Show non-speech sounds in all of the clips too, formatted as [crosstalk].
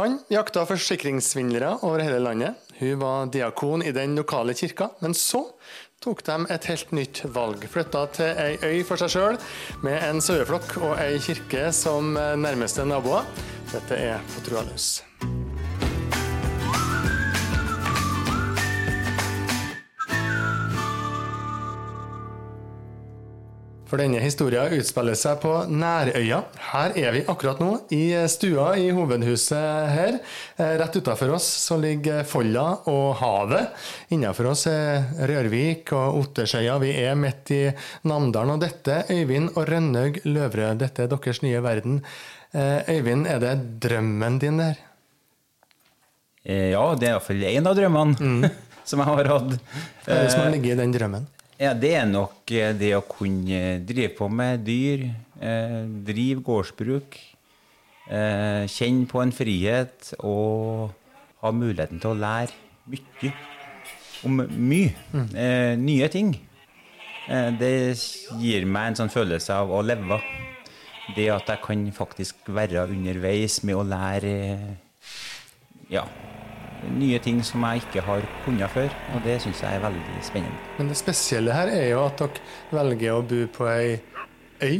Han jakta forsikringssvindlere over hele landet. Hun var diakon i den lokale kirka, men så tok de et helt nytt valg. Flytta til ei øy for seg sjøl, med en saueflokk og ei kirke som nærmeste naboer. Dette er På trua løs. For denne historien utspiller seg på Nærøya. Her er vi akkurat nå, i stua i hovedhuset her. Eh, rett utafor oss så ligger Folla og havet. Innenfor oss er Rørvik og Ottersøya. Vi er midt i Namdalen. Og dette, Øyvind og Rønnaug Løvrød, dette er deres nye verden. Eh, Øyvind, er det drømmen din der? Eh, ja, det er iallfall én av drømmene mm. [laughs] som jeg har hatt. Hva er det som ligger i den drømmen? Ja, Det er nok eh, det å kunne drive på med dyr, eh, drive gårdsbruk, eh, kjenne på en frihet og ha muligheten til å lære mye om mye. Mm. Eh, nye ting. Eh, det gir meg en sånn følelse av å leve. Det at jeg kan faktisk være underveis med å lære ja, nye ting som jeg ikke har kunnet før. Og det syns jeg er veldig spennende. Men det spesielle her er jo at dere velger å bo på ei øy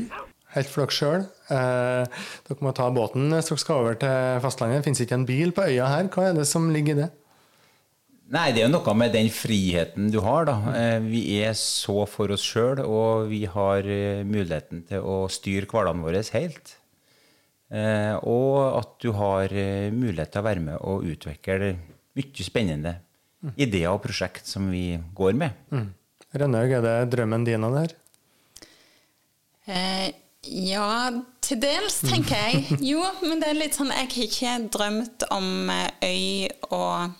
helt for dere sjøl. Eh, dere må ta båten hvis dere skal over til fastlandet. Det finnes ikke en bil på øya her. Hva er det som ligger i det? Nei, det er jo noe med den friheten du har, da. Eh, vi er så for oss sjøl, og vi har eh, muligheten til å styre hverdagen vår helt. Eh, og at du har mulighet til å være med og utvikle mye spennende mm. ideer og prosjekt som vi går med. Mm. Rønnaug, er det drømmen din av det her? Eh, ja, til dels, tenker jeg. [laughs] Jo, men det er litt sånn Jeg har ikke drømt om eh, øy og,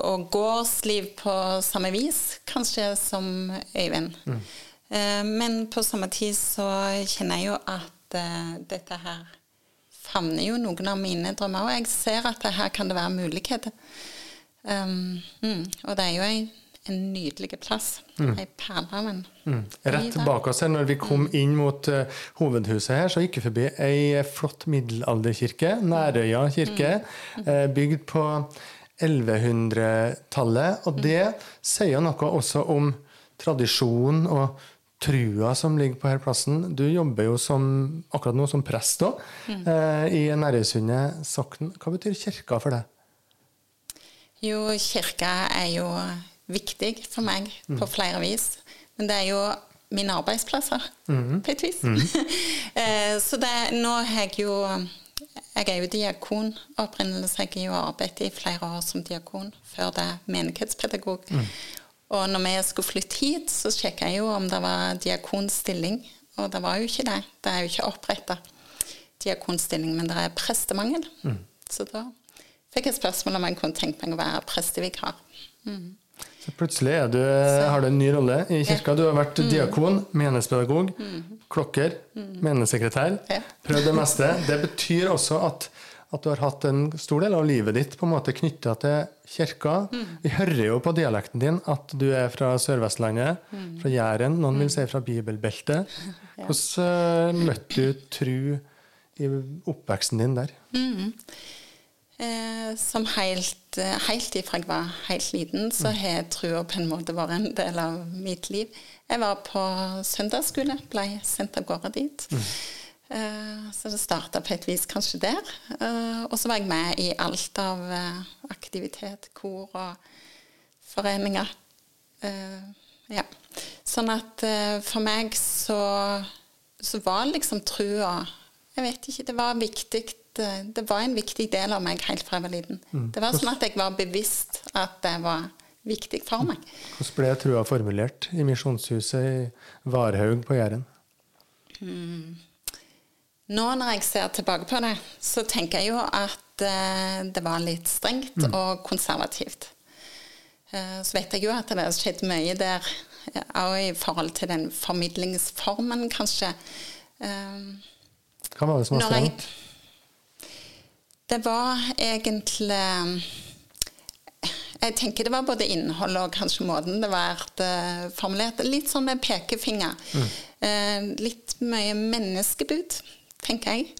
og gårdsliv på samme vis, kanskje, som Øyvind. Mm. Eh, men på samme tid så kjenner jeg jo at eh, dette her favner jo noen av mine drømmer, og jeg ser at her kan det være muligheter. Um, mm, og det er jo en, en nydelig plass. Mm. Ei perle en mm. Rett bak oss her, når vi kom mm. inn mot uh, hovedhuset her, så gikk vi forbi ei flott middelalderkirke, Nærøya kirke, uh, bygd på 1100-tallet. Og det sier noe også om tradisjon og trua som ligger på her plassen. Du jobber jo som, akkurat nå som prest òg, mm. eh, i Nærøysundet sokn. Hva betyr kirka for deg? Jo, kirka er jo viktig for meg mm. på flere vis. Men det er jo mine arbeidsplasser, mm. på et vis. Mm. [laughs] eh, så det, nå har jeg jo Jeg er jo diakon opprinnelse. Jeg har jo arbeidet i flere år som diakon, før det menighetspedagog. Mm. Og når vi skulle flytte hit, så sjekka jeg jo om det var diakonstilling. Og det var jo ikke det. Det er jo ikke oppretta diakonstilling, men det er prestemangel. Mm. Så da fikk jeg spørsmål om jeg kunne tenkt meg å være prestevikar. Mm. Så plutselig du, har du en ny rolle i kirka. Ja. Du har vært mm. diakon, menighetspedagog, mm. klokker, mm. menighetssekretær. Ja. Prøvd det meste. Det betyr også at at du har hatt en stor del av livet ditt på en måte knytta til kirka. Mm. Vi hører jo på dialekten din at du er fra Sør-Vestlandet, mm. fra Jæren. Noen vil mm. si fra bibelbeltet. [laughs] Hvordan uh, møtte du tru i oppveksten din der? Mm. Eh, som helt, eh, helt ifra jeg var helt liten, så mm. har trua på en måte vært en del av mitt liv. Jeg var på søndagsskole, ble sendt av gårde dit. Mm. Eh, så det starta på et vis kanskje der. Eh, og så var jeg med i alt av eh, aktivitet, kor og foreninger. Ja. Sånn at for meg så, så var liksom trua Jeg vet ikke, det var viktig. Det var en viktig del av meg helt fra jeg var liten. Mm. Det var sånn at jeg var bevisst at det var viktig for meg. Hvordan ble trua formulert i Misjonshuset i Varhaug på Jæren? Mm. Nå når jeg ser tilbake på det, så tenker jeg jo at uh, det var litt strengt mm. og konservativt. Uh, så vet jeg jo at det har skjedd mye der, òg i forhold til den formidlingsformen, kanskje. Uh, Hva var det som var strengt? det var egentlig jeg tenker det var både innhold og kanskje måten det var formulert. Litt sånn med pekefinger. Mm. litt mye menneskebud tenker jeg.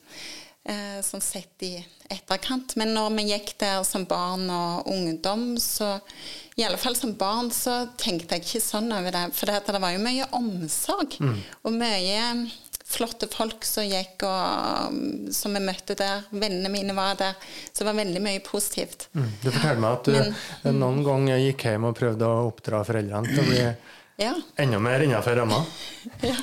eh, sånn sett i etterkant. Men når vi gikk der som barn og ungdom, så i alle fall som barn så tenkte jeg ikke sånn over det. For det, det var jo mye omsorg, Mm. og mye flotte folk som gikk og som vi møtte der. Vennene mine var der. Så det var veldig mye positivt. Mm. Du fortalte meg at du Men- noen gang gikk hjem og prøvde å oppdra foreldrene til å bli Ja. enda mer innenfor ramma. [laughs] Ja,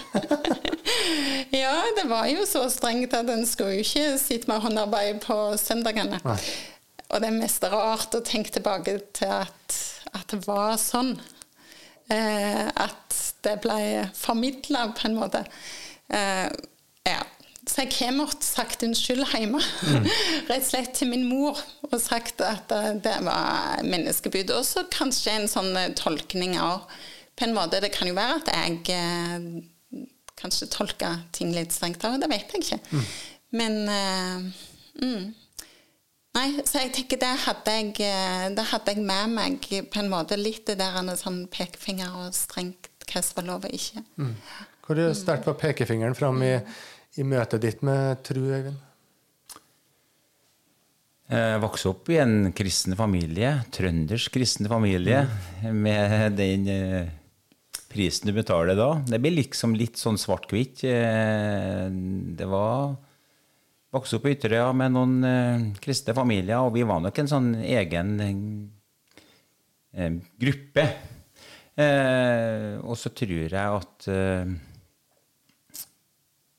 det var jo så strengt at en skulle jo ikke sitte med håndarbeid på søndagene. Nei. Og det er mest rart å tenke tilbake til at, at det var sånn. Eh, at det ble formidla på en måte. Eh, ja. Så jeg har måttet sagt unnskyld hjemme. [laughs] Rett og slett til min mor. Og sagt at eh, det var menneskebud. Og så kanskje en sånn tolkning av På en måte, Det kan jo være at jeg eh, kanskje tolke ting litt strengt òg. Det vet jeg ikke. Men uh, mm. Nei, så jeg tenker det hadde jeg, eh, det hadde jeg med meg på en måte litt det der en sånn pekefinger og strengt hva som var lov og ikke. Hvor sterkt var pekefingeren fram i, i møtet ditt med tru, Øyvind? Jeg vokste opp i en kristen familie, trøndersk kristen familie, med den eh, prisen du betaler da. Det blir liksom litt sånn svart-hvitt. Eh, Det var Vokste opp på Ytterøya med noen eh, kristne familier, og vi var nok en sånn egen eh, gruppe. Og så tror jeg at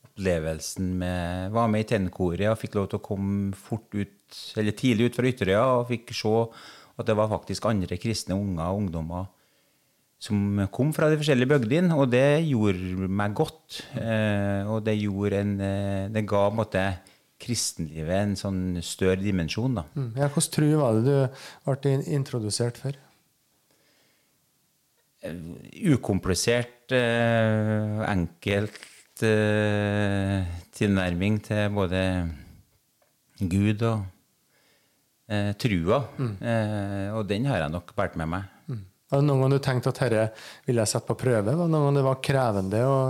opplevelsen med Var med i tennekoret og fikk lov til å komme fort ut, eller tidlig ut fra Ytterøya og fikk se at det var faktisk andre kristne unger og ungdommer som kom fra de forskjellige bygdene, og det gjorde meg godt. Eh, og det gjorde en eh, Det ga på en måte kristenlivet en sånn større dimensjon, da. Mm. Ja, Hvilken tro var det du ble introdusert for? ukomplisert, eh, enkelt eh, tilnærming til både Gud og eh, trua. Eh, og den har jeg nok båret med meg. Var det noen gang du tenkte at dette ville jeg sette på prøve? Var det noen gang det var krevende å,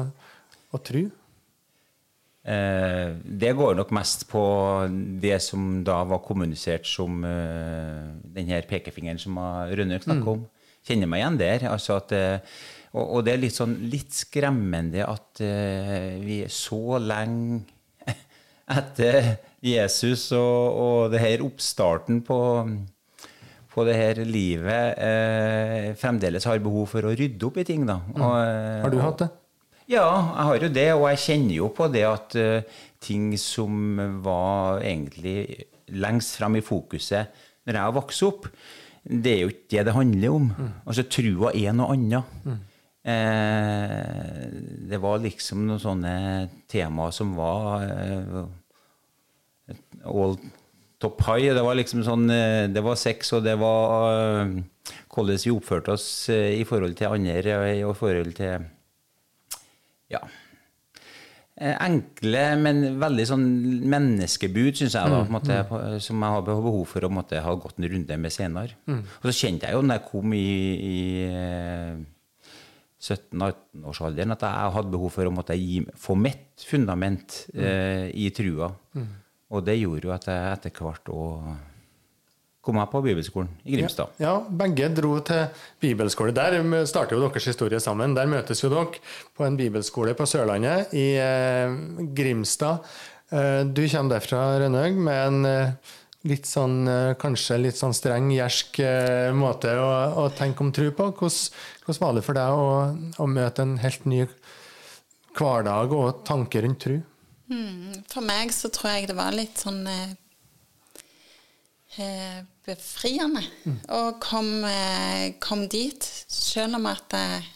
å tro? Eh, det går nok mest på det som da var kommunisert som eh, den her pekefingeren som Rønnaug snakka om. Kjenner meg igjen der. Altså at, eh, og, og det er litt sånn litt skremmende at eh, vi så lenge [laughs] etter Jesus og, og det her oppstarten på, på det her livet eh, fremdeles har behov for å rydde opp i ting. da. Og, eh, Har du hatt det? ja, jeg har jo det, og jeg kjenner jo på det at uh, ting som var egentlig lengst frem i fokuset når jeg har vokst opp, det er jo ikke det det handler om. Altså, trua er noe annet. Eh, det var liksom noen sånne temaer som var eh, all top high. Det var liksom sånn eh, Det var sex, og det var eh, hvordan vi oppførte oss eh, i forhold til andre, og i forhold til ja. Enkle, men veldig sånn menneskebud, syns jeg, da, på en måte, mm. som jeg har behov for å måte, ha gått en runde med senere. Og så kjente jeg jo når jeg kom i, i eh, 17-18-årsalderen, at jeg hadde behov for å måtte gi, få mitt fundament eh, i trua. Og det gjorde jo at jeg etter hvert òg kom meg på bibelskolen i Grimstad. Ja, begge dro til bibelskole. Der starter jo deres historie sammen. Der møtes jo dere på en bibelskole på Sørlandet, i eh, Grimstad. Eh, du kommer derfra, Rønnaug, med en eh, litt sånn, eh, kanskje litt sånn streng, gjersk måte å, å tenke om tro på. Hvordan, hvordan var det for deg å, å møte en helt ny hverdag og tanker rundt tro? Mm, For meg så tror jeg det var litt sånn eh, eh, befriende å komme kom dit, selv om at eh,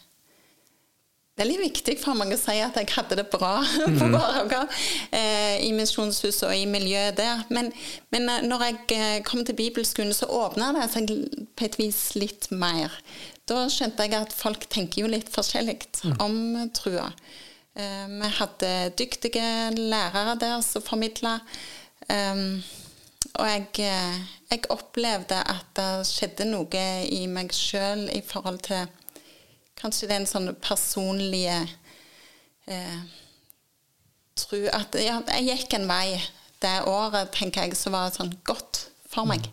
det er litt viktig for meg å si at jeg hadde det bra [laughs] på Varaga, eh, i misjonshuset og i miljøet der. Men, men eh, når jeg eh, kom til bibelskolen, så åpna det seg på et vis litt mer. Da skjønte jeg at folk tenker jo litt forskjellig om trua. Eh, vi hadde dyktige lærere der som formidla. Um, og jeg, eh, jeg opplevde at det skjedde noe i meg sjøl i forhold til Kanskje den sånn personlige eh, tro At ja, jeg gikk en vei det året, tenker jeg, som var sånn godt for meg.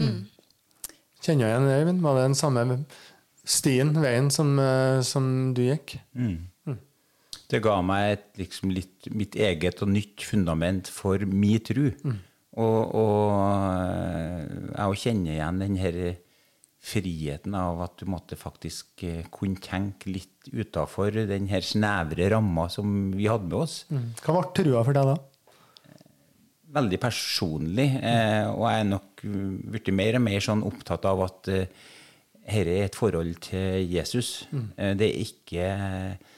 Mm. Kjenner jeg igjen det, Øyvind? Var det den samme stien, veien, som, eh, som du gikk? Det ga meg et, liksom litt, mitt eget og nytt fundament for min tro. Og, og eh, jeg kjenner igjen den her friheten av at du måtte faktisk eh, kunne tenke litt utafor den her snevre ramma som vi hadde med oss. Hva ble trua for deg da? veldig personlig, eh, og jeg er nok blitt mer og mer sånn opptatt av at eh, dette er et forhold til Jesus. Eh, det er ikke eh,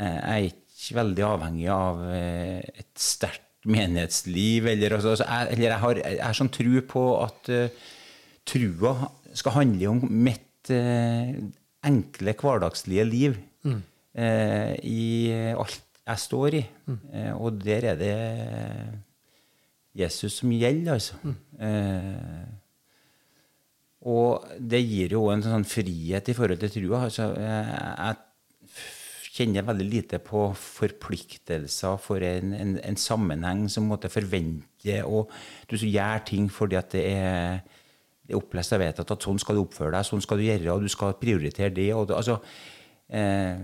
Jeg er ikke veldig avhengig av eh, et sterkt menighetsliv, eller, altså, altså, jeg, eller jeg, har, jeg har sånn tro på at uh, trua skal handle om mitt uh, enkle, hverdagslige liv eh, i alt jeg står i. Eh, og der er det Jesus som gjelder, altså. Eh, og det gir jo en sånn frihet i forhold til trua. Altså, jeg, jeg kjenner veldig lite på forpliktelser for en, en, en sammenheng som måtte forvente og Du gjør ting fordi at det er det er opplest og vedtatt at sånn skal du oppføre deg, sånn skal du gjøre, og du skal prioritere det. Og altså, eh,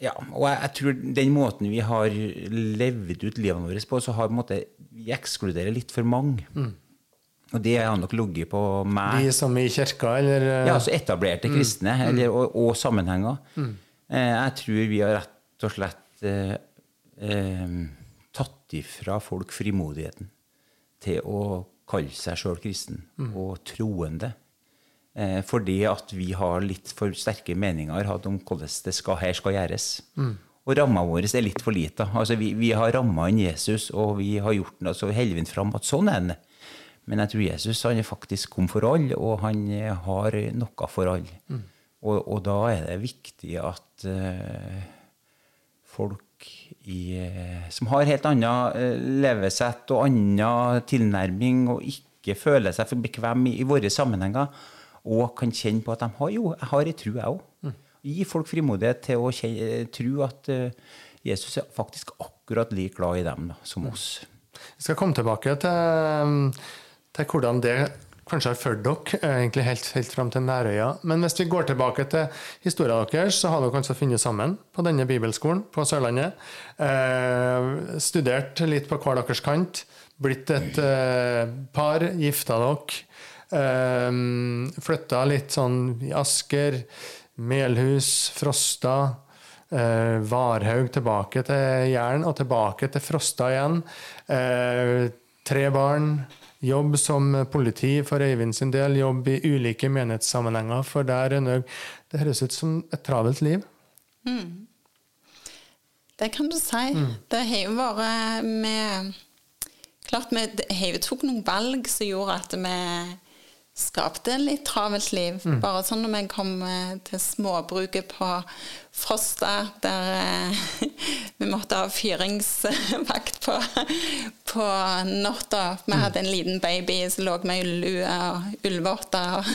ja, og jeg, jeg tror den måten vi har levd ut livene våre på, så har vi ekskluderer litt for mange. Og det har nok ligget på meg. De som i kirka, eller eh, Ja, altså etablerte kristne, eller, og, og sammenhenger. Eh, jeg tror vi har rett og slett eh, eh, tatt ifra folk frimodigheten til å kalle seg sjøl kristen og troende. Eh, fordi at vi har litt for sterke meninger hatt om hvordan det skal, her skal gjøres. Og ramma vår er litt for lita. Altså, vi, vi har ramma inn Jesus, og vi har gjort den, så holder fram at sånn er det. Men jeg tror Jesus han er faktisk kom for alle, og han eh, har noe for alle. Og, og da er det viktig at uh, folk i, eh, som har helt annet levesett og annen tilnærming, og ikke føler seg for bekvem i, i våre sammenhenger, og kan kjenne på at de har jo, jeg har ei tro, jeg òg. Gi folk frimodighet til å kjenne, tro at Jesus er faktisk akkurat like glad i dem da, som oss. Vi skal komme tilbake til, til hvordan det kanskje har ført dere, eh, egentlig helt, helt fram til Nærøya. Men hvis vi går tilbake til historien deres, så har dere altså funnet sammen på denne bibelskolen på Sørlandet. Eh, studert litt på hver deres kant. Blitt et eh, par. Gifta dere. Eh, flytta litt sånn i Asker, Melhus, Frosta. Eh, Varhaug tilbake til Jæren, og tilbake til Frosta igjen. Eh, tre barn. Jobb som politi for Øyvind sin del. Jobb i ulike menighetssammenhenger for der Rønnaug. Det høres ut som et travelt liv. Det kan du si. Det har jo vært med Klart vi har jo tok noen valg som gjorde at vi skapte litt travelt liv. Bare sånn når vi kom eh, til småbruket på Frosta, der eh, [laughs] vi måtte ha fyringsvakt på, på natta. Vi hadde en liten baby som lå med lue og [laughs] ullvotter.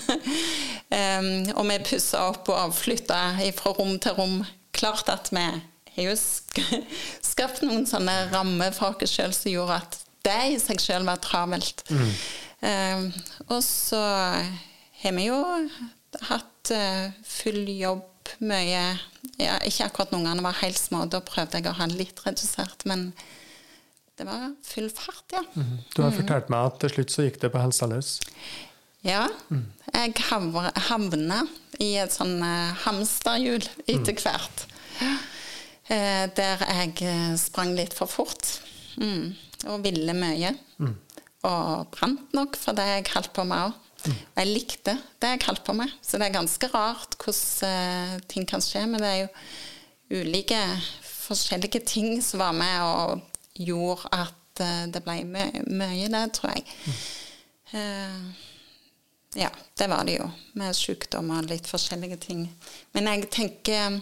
Um, og vi pussa opp og flytta fra rom til rom. Klart at vi har jo [laughs] skapt noen sånne rammer for oss sjøl som gjorde at det i seg sjøl var travelt. Um, og så har vi jo hatt eh, full jobb mye ja, Ikke akkurat når ungene var helt små, da prøvde jeg å ha litt redusert, men det var full fart, ja. Du har fortalt meg at til slutt så gikk det på helsa løs. Ja. Jeg havr- havna i et sånn eh, hamsterhjul etter hvert. Eh, der jeg sprang litt for fort. Mm. Og ville mye. Og brant nok for det jeg holdt på med òg. Og jeg likte det jeg holdt på med. Så det er ganske rart hvordan eh, ting kan skje. Men det er jo ulike forskjellige ting som var med og gjorde at eh, det ble mye, mye det, tror jeg. Uh, ja, det var det jo. Med sykdom og litt forskjellige ting. Men jeg tenker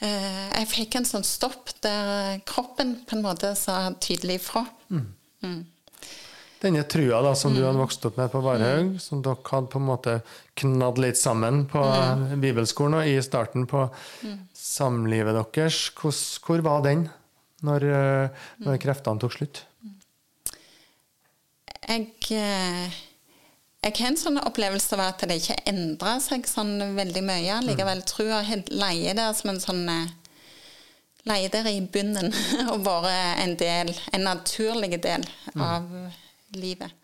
eh, Jeg fikk en sånn stopp der kroppen på en måte sa tydelig ifra. Denne trua da, som du hadde vokst opp med på Varhaug, som dere hadde på en måte knadd litt sammen på bibelskolen og i starten på samlivet deres, Hvordan- hvor var den når, eh, når kreftene tok slutt? Jeg, eh, jeg har en sånn opplevelse av at det ikke endrer seg sånn veldig mye. Likevel tror jeg leier der som en sånn eh, Leier der i bunnen [laughs] og vært en del, en naturlig del av livet.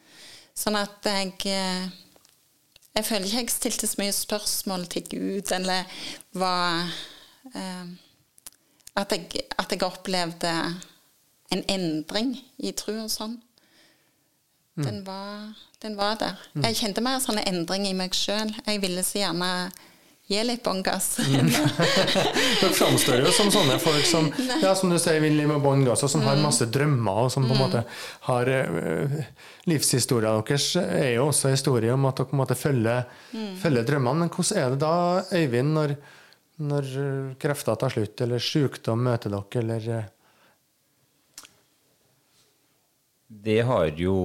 Sånn at jeg eh, Jeg føler ikke jeg stilte så mye spørsmål til Gud, eller var eh, at, jeg, at jeg opplevde en endring i tro og sånn. Den, var, den var der. Jeg kjente mer sånn endring i meg sjøl. Jeg ville så gjerne gi litt bånn gass. [laughs] Dere framstår jo som sånne folk som ja, som du sier, vil med bånn gass, og som har masse drømmer, og som på en måte har uh, Livshistoria deres er jo også historie om at dere på en måte følger, følger drømmene. Men hvordan er det da, Øyvind, når, når krefter tar slutt, eller sykdom møter dere, eller uh, Det har jo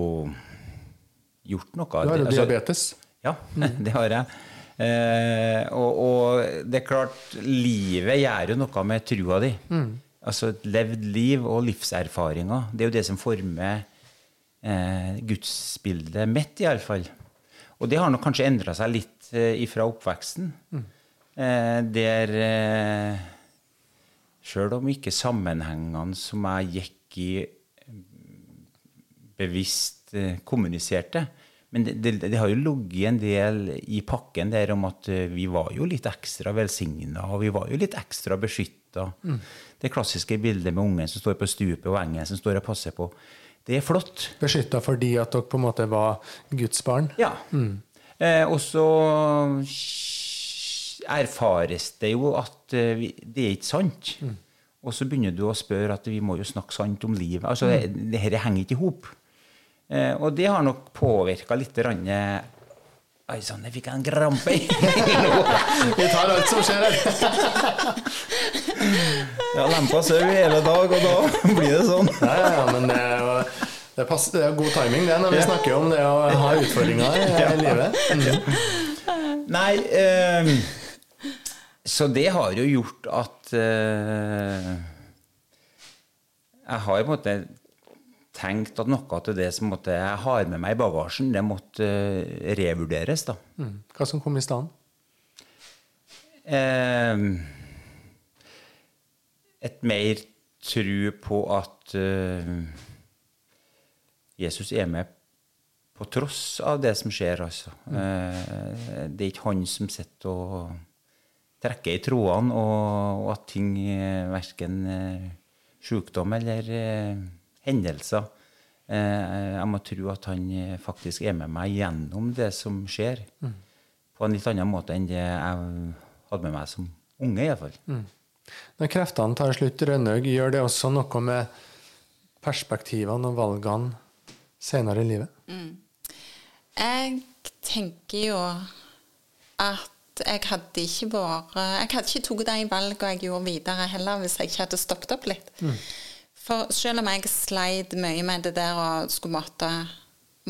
gjort noe. Du har jo Altså, diabetes. Ja, [laughs] det har jeg. Eh, og, og det er klart, livet gjør jo noe med trua di. Altså et levd liv og livserfaringer. Det er jo det som former eh, gudsbildet mitt, iallfall. Og det har nok kanskje endra seg litt eh, ifra oppveksten. Eh, der eh, Sjøl om ikke sammenhengene som jeg gikk i, bevisst eh, kommuniserte. Men det, det, det har jo ligget en del i pakken der om at eh, vi var jo litt ekstra velsigna, og vi var jo litt ekstra beskytta. Det klassiske bildet med ungen som står på stupet, og engen som står og passer på. Det er flott. Beskytta fordi at dere på en måte var Guds barn. Ja. Eh, og så erfares det jo at eh, vi, det er ikke sant. Og så begynner du å spørre at vi må jo snakke sant om livet. Altså, det, det her henger ikke i hop. Eh, og det har nok påvirka litt rann, Oi sann, jeg fikk en krampe i [laughs] Vi tar alt som skjer her. ja, lempa sau hele dag, og da [laughs] blir det sånn. Ja, ja, ja, men det er, jo, det, passer, det er god timing det når vi snakker om det å ha utfordringer i [laughs] Ja. livet. Mm. Nei eh, Så det har jo gjort at eh, Jeg har på en måte tenkt at noe av det som måtte, jeg har med meg i bagasjen, det måtte uh, revurderes. da. Mm. Hva som kom i stand? Eh, et mer tro på at uh, Jesus er med på tross av det som skjer, altså. Eh, det er ikke han som sitter og trekker i trådene, og, og at ting, eh, verken uh, sykdom eller eh, hendelser eh, Jeg må tro at han eh, faktisk er med meg gjennom det som skjer, på en litt annen måte enn det jeg hadde med meg som unge, iallfall. Når kreftene tar slutt, Rønnaug, gjør det også noe med perspektivene og valgene senere i livet? Jeg tenker jo at jeg hadde ikke vært Jeg hadde ikke tatt de valgene jeg gjorde videre heller, hvis jeg ikke hadde stoppet opp litt. For selv om jeg sleit mye med det der å skulle måtte,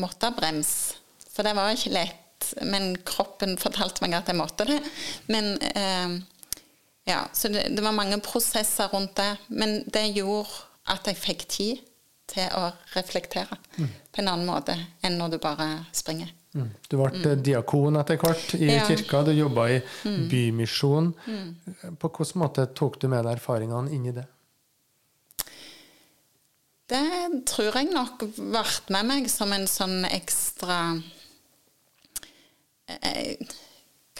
måtte bremse For det var ikke lett, men kroppen fortalte meg at jeg måtte det. Men eh, ja, Så det, det var mange prosesser rundt det. Men det gjorde at jeg fikk tid til å reflektere på en annen måte enn når du bare springer. Mm. Du ble diakon etter hvert i Ja. kirka, du jobba i bymisjon. På hvilken måte tok du med deg erfaringene inn i det? Det tror jeg nok vært med meg som en sånn ekstra eh,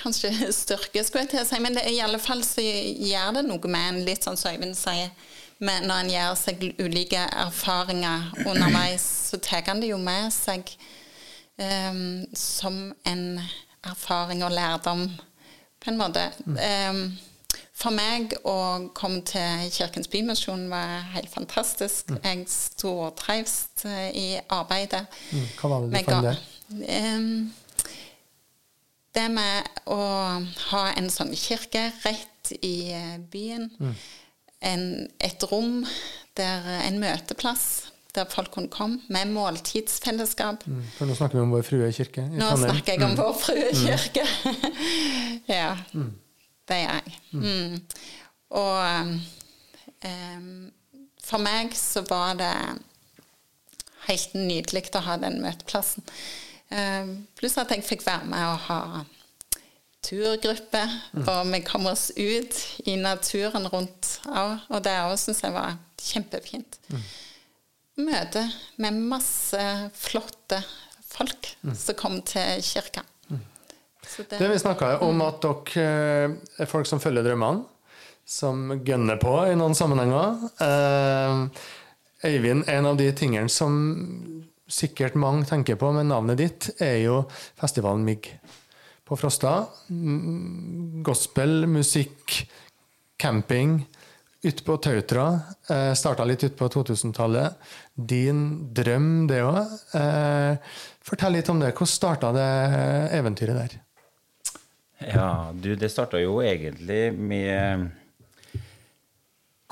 Kanskje styrke, skulle jeg til å si. Men det, i alle fall så gjør det noe med en, litt sånn som Øyvind sier. når en gjør seg ulike erfaringer underveis, så tar en det jo med seg um, som en erfaring og lærdom, på en måte. Um, for meg å komme til Kirkens Bymisjon var helt fantastisk. Jeg stortrives eh, i arbeidet. Mm, Hva var det du fant der? Det med å ha en sånn kirke rett i byen. byen, en, et rom der en møteplass der folk kunne komme, med måltidsfellesskap. Mm, For nå snakker vi om Vår Frue kirke Nå snakker jeg om Vår Frue kirke. [laughs] ja, det gjør jeg. Mm. Og um, for meg så var det helt nydelig å ha den møteplassen. Um, pluss at jeg fikk være med og ha turgruppe, mm. og vi kom oss ut i naturen rundt òg. Og det òg syns jeg var kjempefint. Mm. Møte med masse flotte folk mm. som kom til kirka. Mm. Det, det, Vi snakka om mm. at dere er folk som følger drømmene, som gønner på i noen sammenhenger. Eh, Øyvind, en av de tingene som sikkert mange tenker på med navnet ditt, er jo festivalen MIG på Frosta. Gospel, musikk, camping. Ute på Tautra. Eh, Starta litt ut på 2000-tallet. Din drøm, det òg. Eh, fortell litt om det. Hvordan starta det eventyret der? Ja, du, det starta jo egentlig med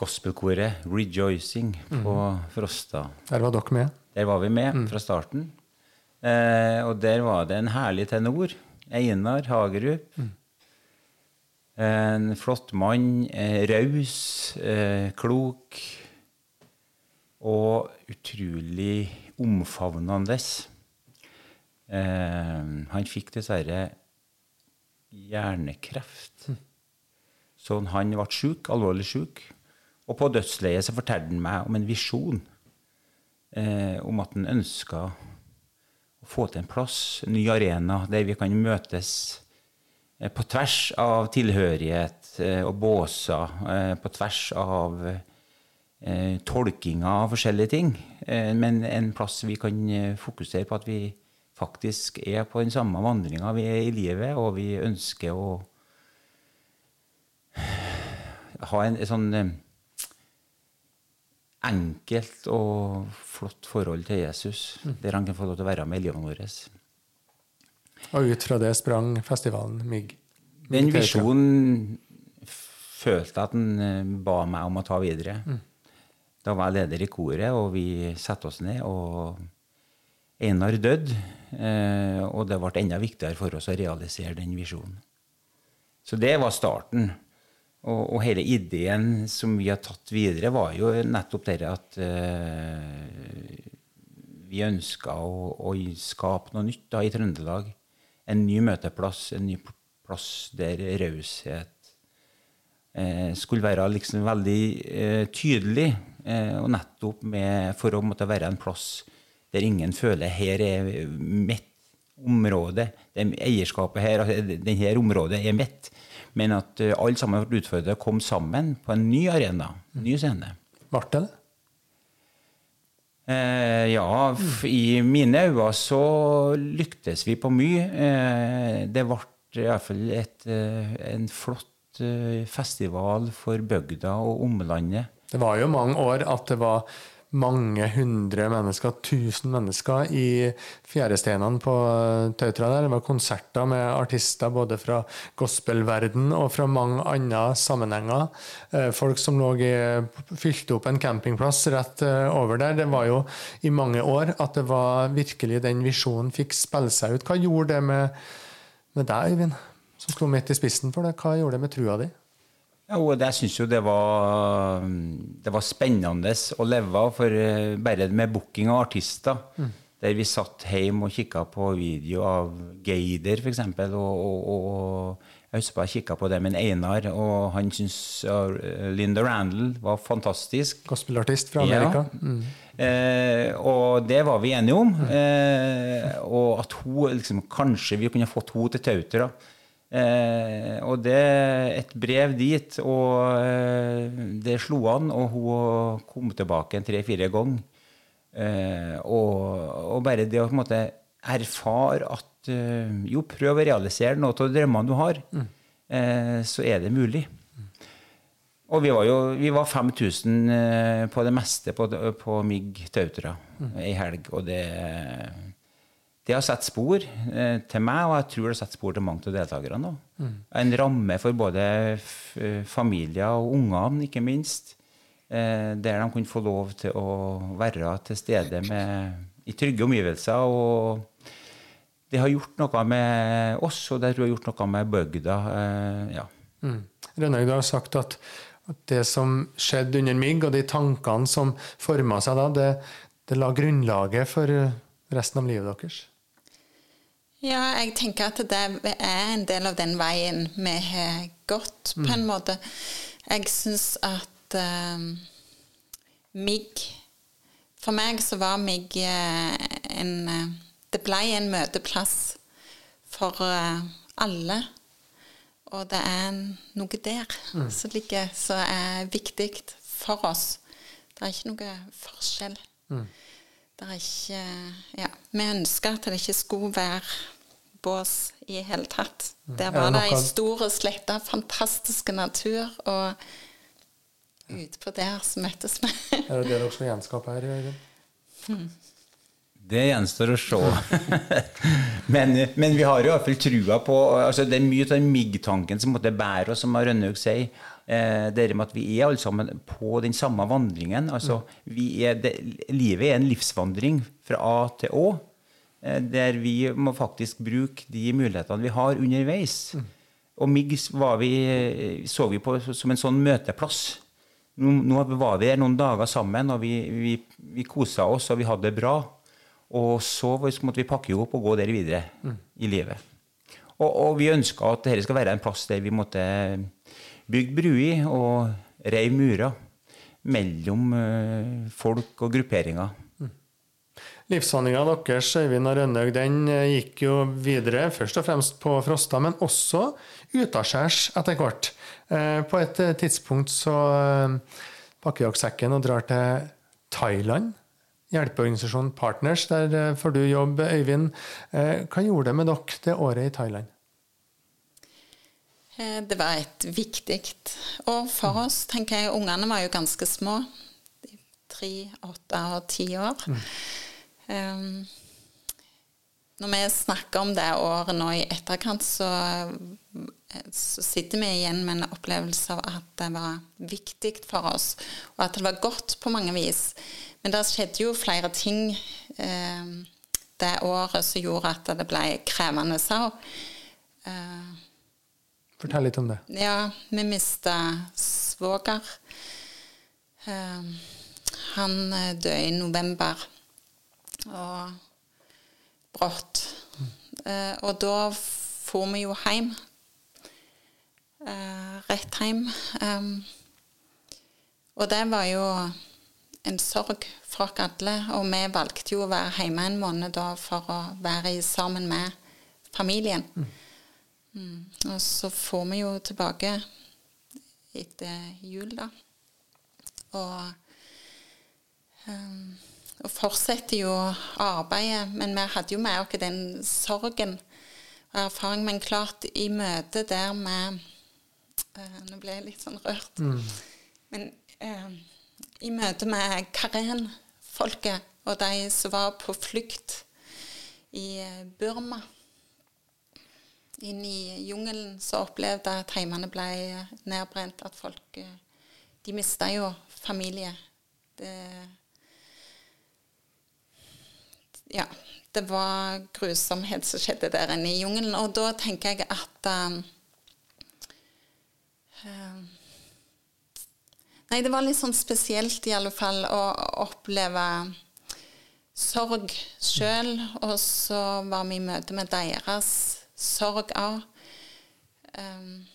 gospelkoret Rejoicing på mm. Frosta. Der var dere med? Der var vi med mm. fra starten. Eh, og der var det en herlig tenor. Einar Hagerup. Mm. En flott mann. Eh, raus, eh, klok. Og utrolig omfavnende. Eh, han fikk dessverre hjernekreft. Så han ble syk, alvorlig syk. Og på dødsleiet så fortalte han meg om en visjon. Eh, om at han ønska å få til en plass, en ny arena, der vi kan møtes eh, på tvers av tilhørighet eh, og båser, eh, på tvers av eh, tolkinger av forskjellige ting. Eh, men en plass vi kan fokusere på at vi faktisk er på den samme vandringa vi er i livet, og vi ønsker å ha en, en sånn enkelt og flott forhold til Jesus, mm. der han kan få lov til å være med i livet vårt. Og ut fra det sprang festivalen MIG? Den visjonen følte at han eh, ba meg om å ta videre. Mm. Da var jeg leder i koret, og vi satte oss ned. og Einar døde, eh, og det ble enda viktigere for oss å realisere den visjonen. Så det var starten. Og, og, hele ideen som vi har tatt videre, var jo nettopp det at uh, vi ønska å, å, skape noe nytt da, i Trøndelag. En ny møteplass, en ny plass der raushet uh, skulle være liksom veldig uh, tydelig. og nettopp med, for å måtte være en plass der ingen føler her er mitt område. Det eierskapet her, det dette området er mitt men at uh, alle sammen ble utfordret å komme sammen på en ny arena, en ny scene. Ble det det? Eh, ja, i mine øyne så lyktes vi på mye. Eh, det ble iallfall eh, en flott eh, festival for bygda og omlandet. Det var jo mange år at det var mange hundre mennesker, tusen mennesker, i fjæresteinene på Tautra. der. Det var konserter med artister både fra gospelverden og fra mange andre sammenhenger. Eh, folk som lå i, fylte opp en campingplass rett eh, over der. Det var jo i mange år at det var virkelig den visjonen fikk spille seg ut. Hva gjorde det med, med deg, Øyvind, som sto midt i spissen for det? Hva gjorde det med trua di? Ja, og jeg syns jo det var, det var, spennende å leve for eh, bare med booking av artister. Mm. Der vi satt hjemme og kikka på video av Geider, f.eks. Og, og, og, jeg husker jeg kikka på det med Einar, og han syntes Linda Randall var fantastisk. Gospelartist fra Amerika. Ja. Mm. Eh, og det var vi enige om. Mm. Eh, og at hun liksom, kanskje vi kunne fått henne til Tautra. Eh, og det et brev dit, og eh, det slo an, og hun kom tilbake en tre-fire ganger. Eh, og, og, bare det å på en måte erfare at eh, jo, prøv å realisere noe av drømmene du har, mm. Eh, så er det mulig. Og vi var jo vi var 5000 eh, på det meste på, på MIG Tautra mm. ei helg, og det det har satt spor eh, til meg, og jeg tror det har satt spor til mange av deltakerne. Mm. En ramme for både familier og ungene, ikke minst. Eh, der de kunne få lov til å være til stede med, i trygge omgivelser. og det har gjort noe med oss, og det har gjort noe med bygda. Eh, ja. Mm. Rønnaug, du har sagt at, det som skjedde under MIG, og de tankene som forma seg da, det, det la grunnlaget for resten av livet deres? Ja, jeg tenker at det er en del av den veien vi har gått, på en mm. måte. Jeg syns at uh, MIG For meg så var MIG uh, en uh, Det ble en møteplass for alle. Og det er noe der mm. som ligger som er viktig for oss. Det er ikke noe forskjell. Mm. Det er ikke Ja. Vi ønsker at det ikke skulle være bås i hele tatt. Mm. Der var det ei stor slette, fantastiske natur, og utpå der så møttes vi. er det det dere skal gjenskape her, i Hmm. Det gjenstår å se. [laughs] men, men, vi har jo fall trua på altså Det er mye av den MIG-tanken som måtte bære oss, som Rønnaug sier. Eh, det med at vi er alle sammen på den samme vandringen. altså er, det, Livet er en livsvandring fra A til Å. Eh, der vi må faktisk bruke de mulighetene vi har underveis. Mm. Og MIG vi, så vi på som en sånn møteplass. Nå, nå var vi der noen dager sammen, og vi, vi, vi kosa oss, og vi hadde det bra. Og så måtte vi pakke opp og gå der videre mm. i livet. Og, og vi ønska at dette skal være en plass der vi måtte bygge bruer og reiv murer mellom uh, folk og grupperinger. Mm. Livsvandringa deres Øyvind og Rønnaug, den eh, gikk jo videre, først og fremst på Frosta, men også utaskjærs etter hvert. Uh, på et tidspunkt så pakker dere sekken og drar til Thailand hjelpeorganisasjonen Partners. Der eh, får du jobb, Øyvind. Eh, hva gjorde det med dere det året i Thailand? Eh, det var et viktig år for oss, tenker jeg. Ungene var jo ganske små. Tre, åtte og ti år. Mm. Um, når vi snakker om det året nå i etterkant, så, så, sitter vi igjen med en opplevelse av at det var viktig for oss, og at det var godt på mange vis. Men det skjedde jo flere ting eh, det året som gjorde at det ble krevende òg. Eh, Fortell litt om det. Ja, vi mista svoger. Eh, han eh, døde i november. Og brått. Mm. og da for vi jo hjem. Uh, rett hjem. og det var jo en sorg for oss alle. Og vi valgte jo å være hjemme en måned da for å være sammen med familien. Mm. Mm. Og så får vi jo tilbake etter jul, da. Og, um, og fortsetter jo arbeidet. Men vi hadde jo med oss den sorgen og erfaring. Men klart, i møte der med uh, Nå ble jeg litt sånn rørt. Mm. Men uh, i møte med Karen-folket og de som var på flukt i eh, Burma. Inn i jungelen så opplevde jeg at heimene ble nedbrent. At folk eh, De mista jo familie. Det Ja. Det var grusomhet som skjedde der inne i jungelen. Og da tenker jeg at um, Nei, det var litt sånn spesielt i alle fall å oppleve sorg sjøl. Og så var vi i møte med deres sorg av. Um,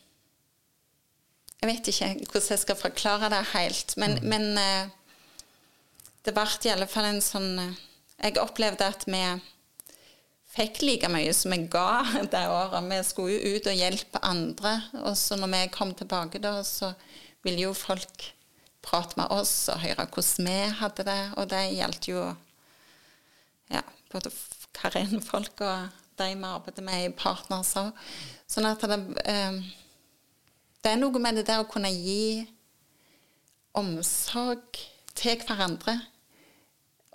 jeg vet ikke hvordan jeg skal forklare det helt, men, mm. men uh, det ble i alle fall en sånn uh, Jeg opplevde at vi fikk like mye som vi ga [laughs] det året. Vi skulle jo ut og hjelpe andre, og så når vi kom tilbake da, så ville jo folk prate med oss og høre hvordan vi hadde det. Og det gjaldt jo ja, både Karen-folk og de vi arbeider med i Partners. Sånn at det, eh, det er noe med det der å kunne gi omsorg til hverandre.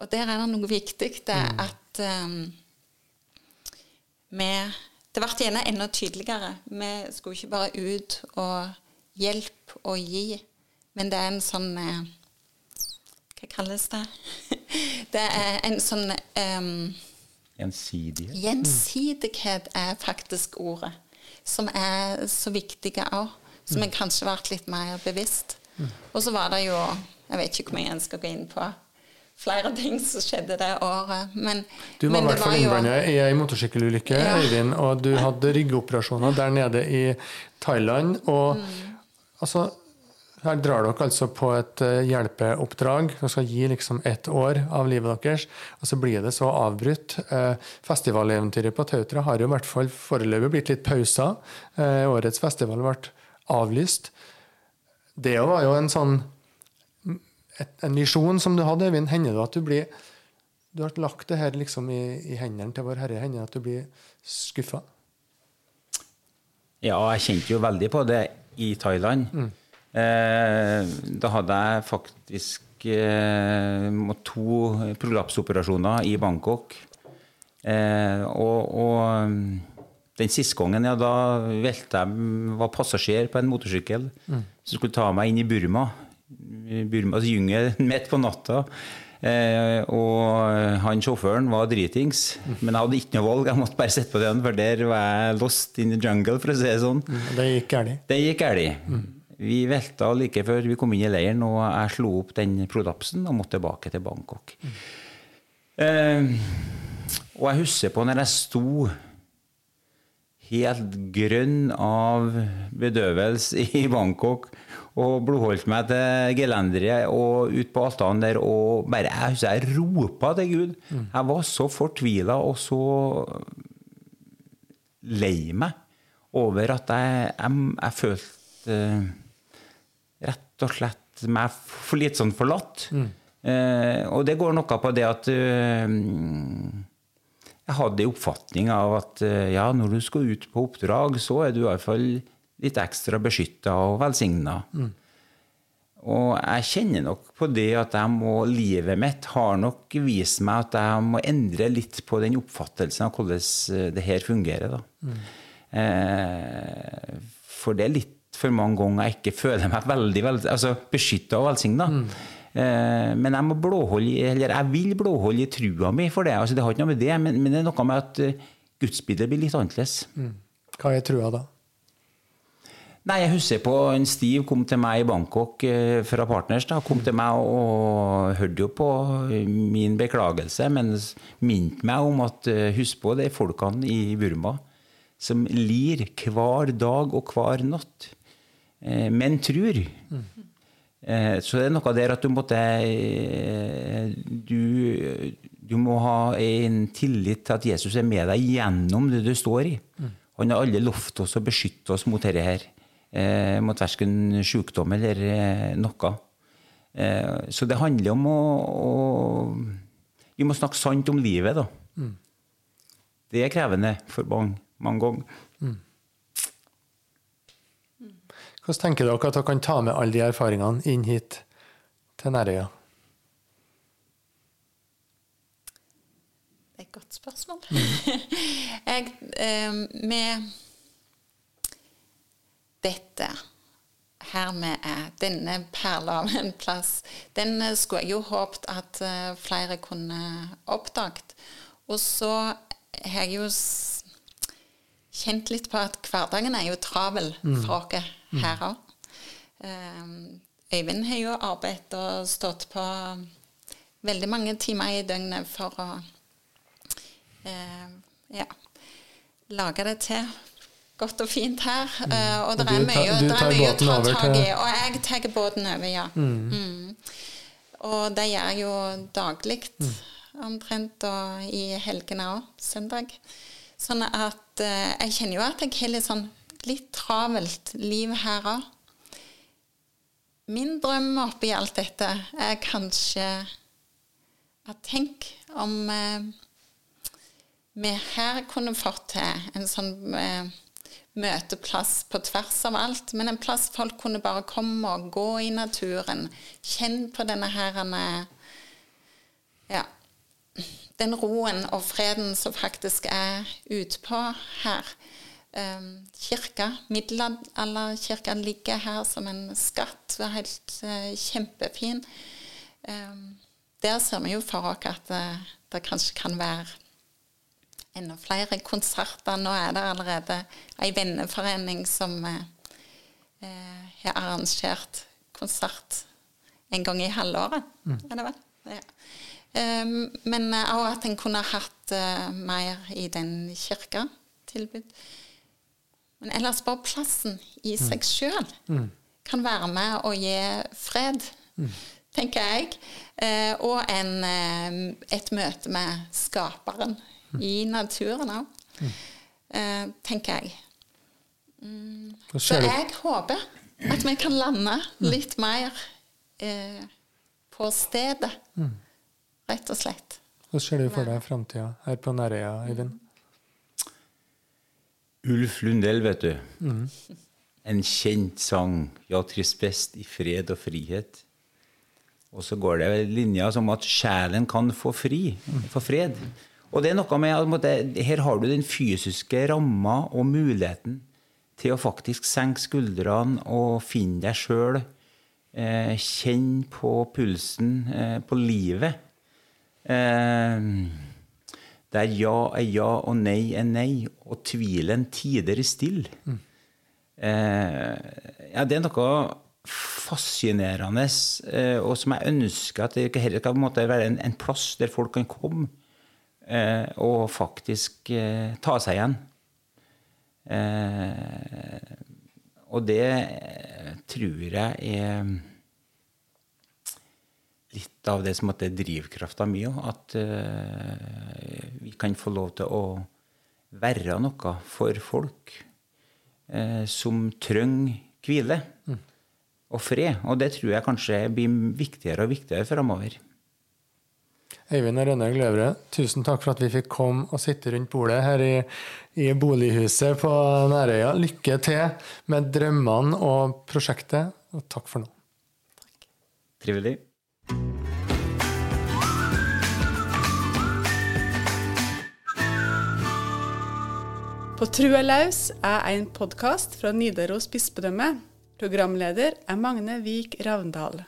Og der er det noe viktig. Det er mm. at um, vi Det ble gjerne enda tydeligere. Vi skulle ikke bare ut og hjelpe og gi. Men det er en sånn eh, Hva kalles det? [laughs] Det er en sånn um, Gjensidighet. Gjensidighet er faktisk ordet. Som er så viktige òg. Som jeg kanskje ble litt mer bevisst. Og så var det jo Jeg vet ikke hvor mye jeg skal gå inn på flere ting som skjedde det året. Men, du var i hvert fall innblanda i ei motorsykkelulykke, ja. Øyvind, og du hadde ryggoperasjoner der nede i Thailand. Og mm. altså her drar dere altså på et eh, hjelpeoppdrag Dere skal gi liksom ett år av livet deres, og så blir det så avbrutt. Eh, festivaleventyret på Tautra har jo i hvert fall foreløpig blitt litt pauser. Eh, årets festival ble avlyst. Det var jo en sånn en visjon som du hadde, Øyvind. Hender det at du blir Du har lagt det her liksom i, i hendene til Vår Herre. Hender det at du blir skuffa? Ja, jeg kjente jo veldig på det i Thailand. Mm. Eh, da hadde jeg faktisk eh, to prolapsoperasjoner i Bangkok. Eh, og, og, den siste gangen, ja, da velte jeg var passasjer på en motorsykkel mm. som skulle ta meg inn i Burma. Burmas jungel [laughs] midt på natta. Eh, og han sjåføren var dritings, mm. men jeg hadde ikke noe valg. Jeg måtte bare sitte på den, for der var jeg lost in the jungle, for å si det sånn. Mm, det gikk galt? Det gikk galt. Vi velta like før vi kom inn i leiren, og jeg slo opp den prolapsen og måtte tilbake til Bangkok. Mm. Eh, og jeg husker på når jeg sto helt grønn av bedøvelse i Bangkok og blodholdt meg til gelenderet og ut på altanen der og bare Jeg husker jeg ropa til Gud. Mm. Jeg var så fortvila og så lei meg over at jeg, jeg, jeg følte rett og slett meg for litt sånn forlatt. Mm. Eh, og det går noe på det at uh, jeg hadde en oppfatning av at uh, ja, når du skal ut på oppdrag, så er du i hvert fall litt ekstra beskytta og velsigna. Mm. Og jeg kjenner nok på det at jeg må, livet mitt har nok vist meg at jeg må endre litt på den oppfattelsen av hvordan eh, det her fungerer. Mm. Eh, for det er litt for mange ganger jeg ikke føler meg veldig, veldig altså beskytta og velsigna. Mm. Eh, men jeg må blåholde, eller jeg vil blåholde i trua mi for det. Altså, det har ikke noe med det, men, men det er noe med at uh, gudsbildet blir litt annerledes. Mm. Hva er trua da? Nei, Jeg husker på en Stiv kom til meg i Bangkok eh, fra Partners. da, Kom til meg og hørte jo på min beklagelse, men minte meg om at husk på de folkene i Burma som lir hver dag og hver natt. Eh, men tror. Mm. Så det er noe der at du måtte eh, du, du, må ha en tillit til at Jesus er med deg gjennom det du står i. Han har alle lovt oss å beskytte oss mot dette her. mot verken sykdom eller noe. så det handler om å, å, Vi må snakke sant om livet, da. Mm. Det er krevende for mange, mange ganger. Mm. Hvordan tenker dere at dere kan ta med alle de erfaringene inn hit til Nærøya? Det er et godt spørsmål. Mm. [laughs] jeg, eh, med dette her vi er, denne perla av en plass, den skulle jeg jo håpet at uh, flere kunne oppdaget. Og så har jeg jo kjent litt på at hverdagen er jo travel mm. for oss her òg. Ehm, Øyvind har jo arbeidet og stått på veldig mange timer i døgnet for å eh, ja, lage det til godt og fint her. Mm. Uh, og det er mye, du tar, mye å ta tak i. Og jeg tar båten over, ja. Mm. Mm. Og det gjør jeg jo daglig mm. omtrent, og i helgene òg. Søndag. Sånn at uh, jeg kjenner jo at jeg har litt sånn litt travelt liv her òg. Min drøm oppi alt dette er kanskje at tenk om eh, vi her kunne fått til en sånn eh, møteplass på tvers av alt, men en plass folk kunne bare komme og gå i naturen. Kjenne på denne her ja, den roen og freden som faktisk er utpå her. Um, kirka, middelalderkirka, ligger her som en skatt. Det er helt uh, kjempefin. Um, der ser vi jo for oss at uh, det kanskje kan være enda flere konserter. Nå er det allerede ei venneforening som uh, har arrangert konsert en gang i halvåret, er det vel? Ja. Um, men òg at en kunne hatt mer i den kirka tilbud. Men ellers bare plassen i seg sjøl kan være med å gi fred, tenker jeg. Eh, og en, uh, et møte med skaperen i naturen òg, tenker jeg. Mm. Så jeg håper at vi kan lande litt mer på stedet rett og slett. Hvordan ser du for deg framtida her på Nærøya, Øyvind? Ulf Lundell, vet du. Mm. En kjent sang. Ja, trives best i fred og frihet. Og så går det linja som at sjelen kan få fri, få fred. Og det er noe med at her har du den fysiske ramma og muligheten til å faktisk senke skuldrene og finne deg sjøl. Eh, kjenne på pulsen eh, på livet. Eh, der ja er ja og nei er nei, og tvilen tider stille. Mm. Eh, ja, det er noe fascinerende, eh, og som jeg ønsker at det kan være en, en, plass der folk kan komme eh, og faktisk eh, ta seg igjen. Eh, og det tror jeg er litt av det som er drivkrafta mi òg. At uh, vi kan få lov til å være noe for folk uh, som trenger hvile mm. og fred. Og det tror jeg kanskje blir viktigere og viktigere framover. Eivind og Rønne Gløvre, tusen takk for at vi fikk komme og sitte rundt bordet her i, i bolighuset på Nærøya. Lykke til med drømmene og prosjektet, og takk for nå. Takk. Trivelig. På Trua laus er en podkast fra Nidaros bispedømme. Programleder er Magne Vik Ravndal.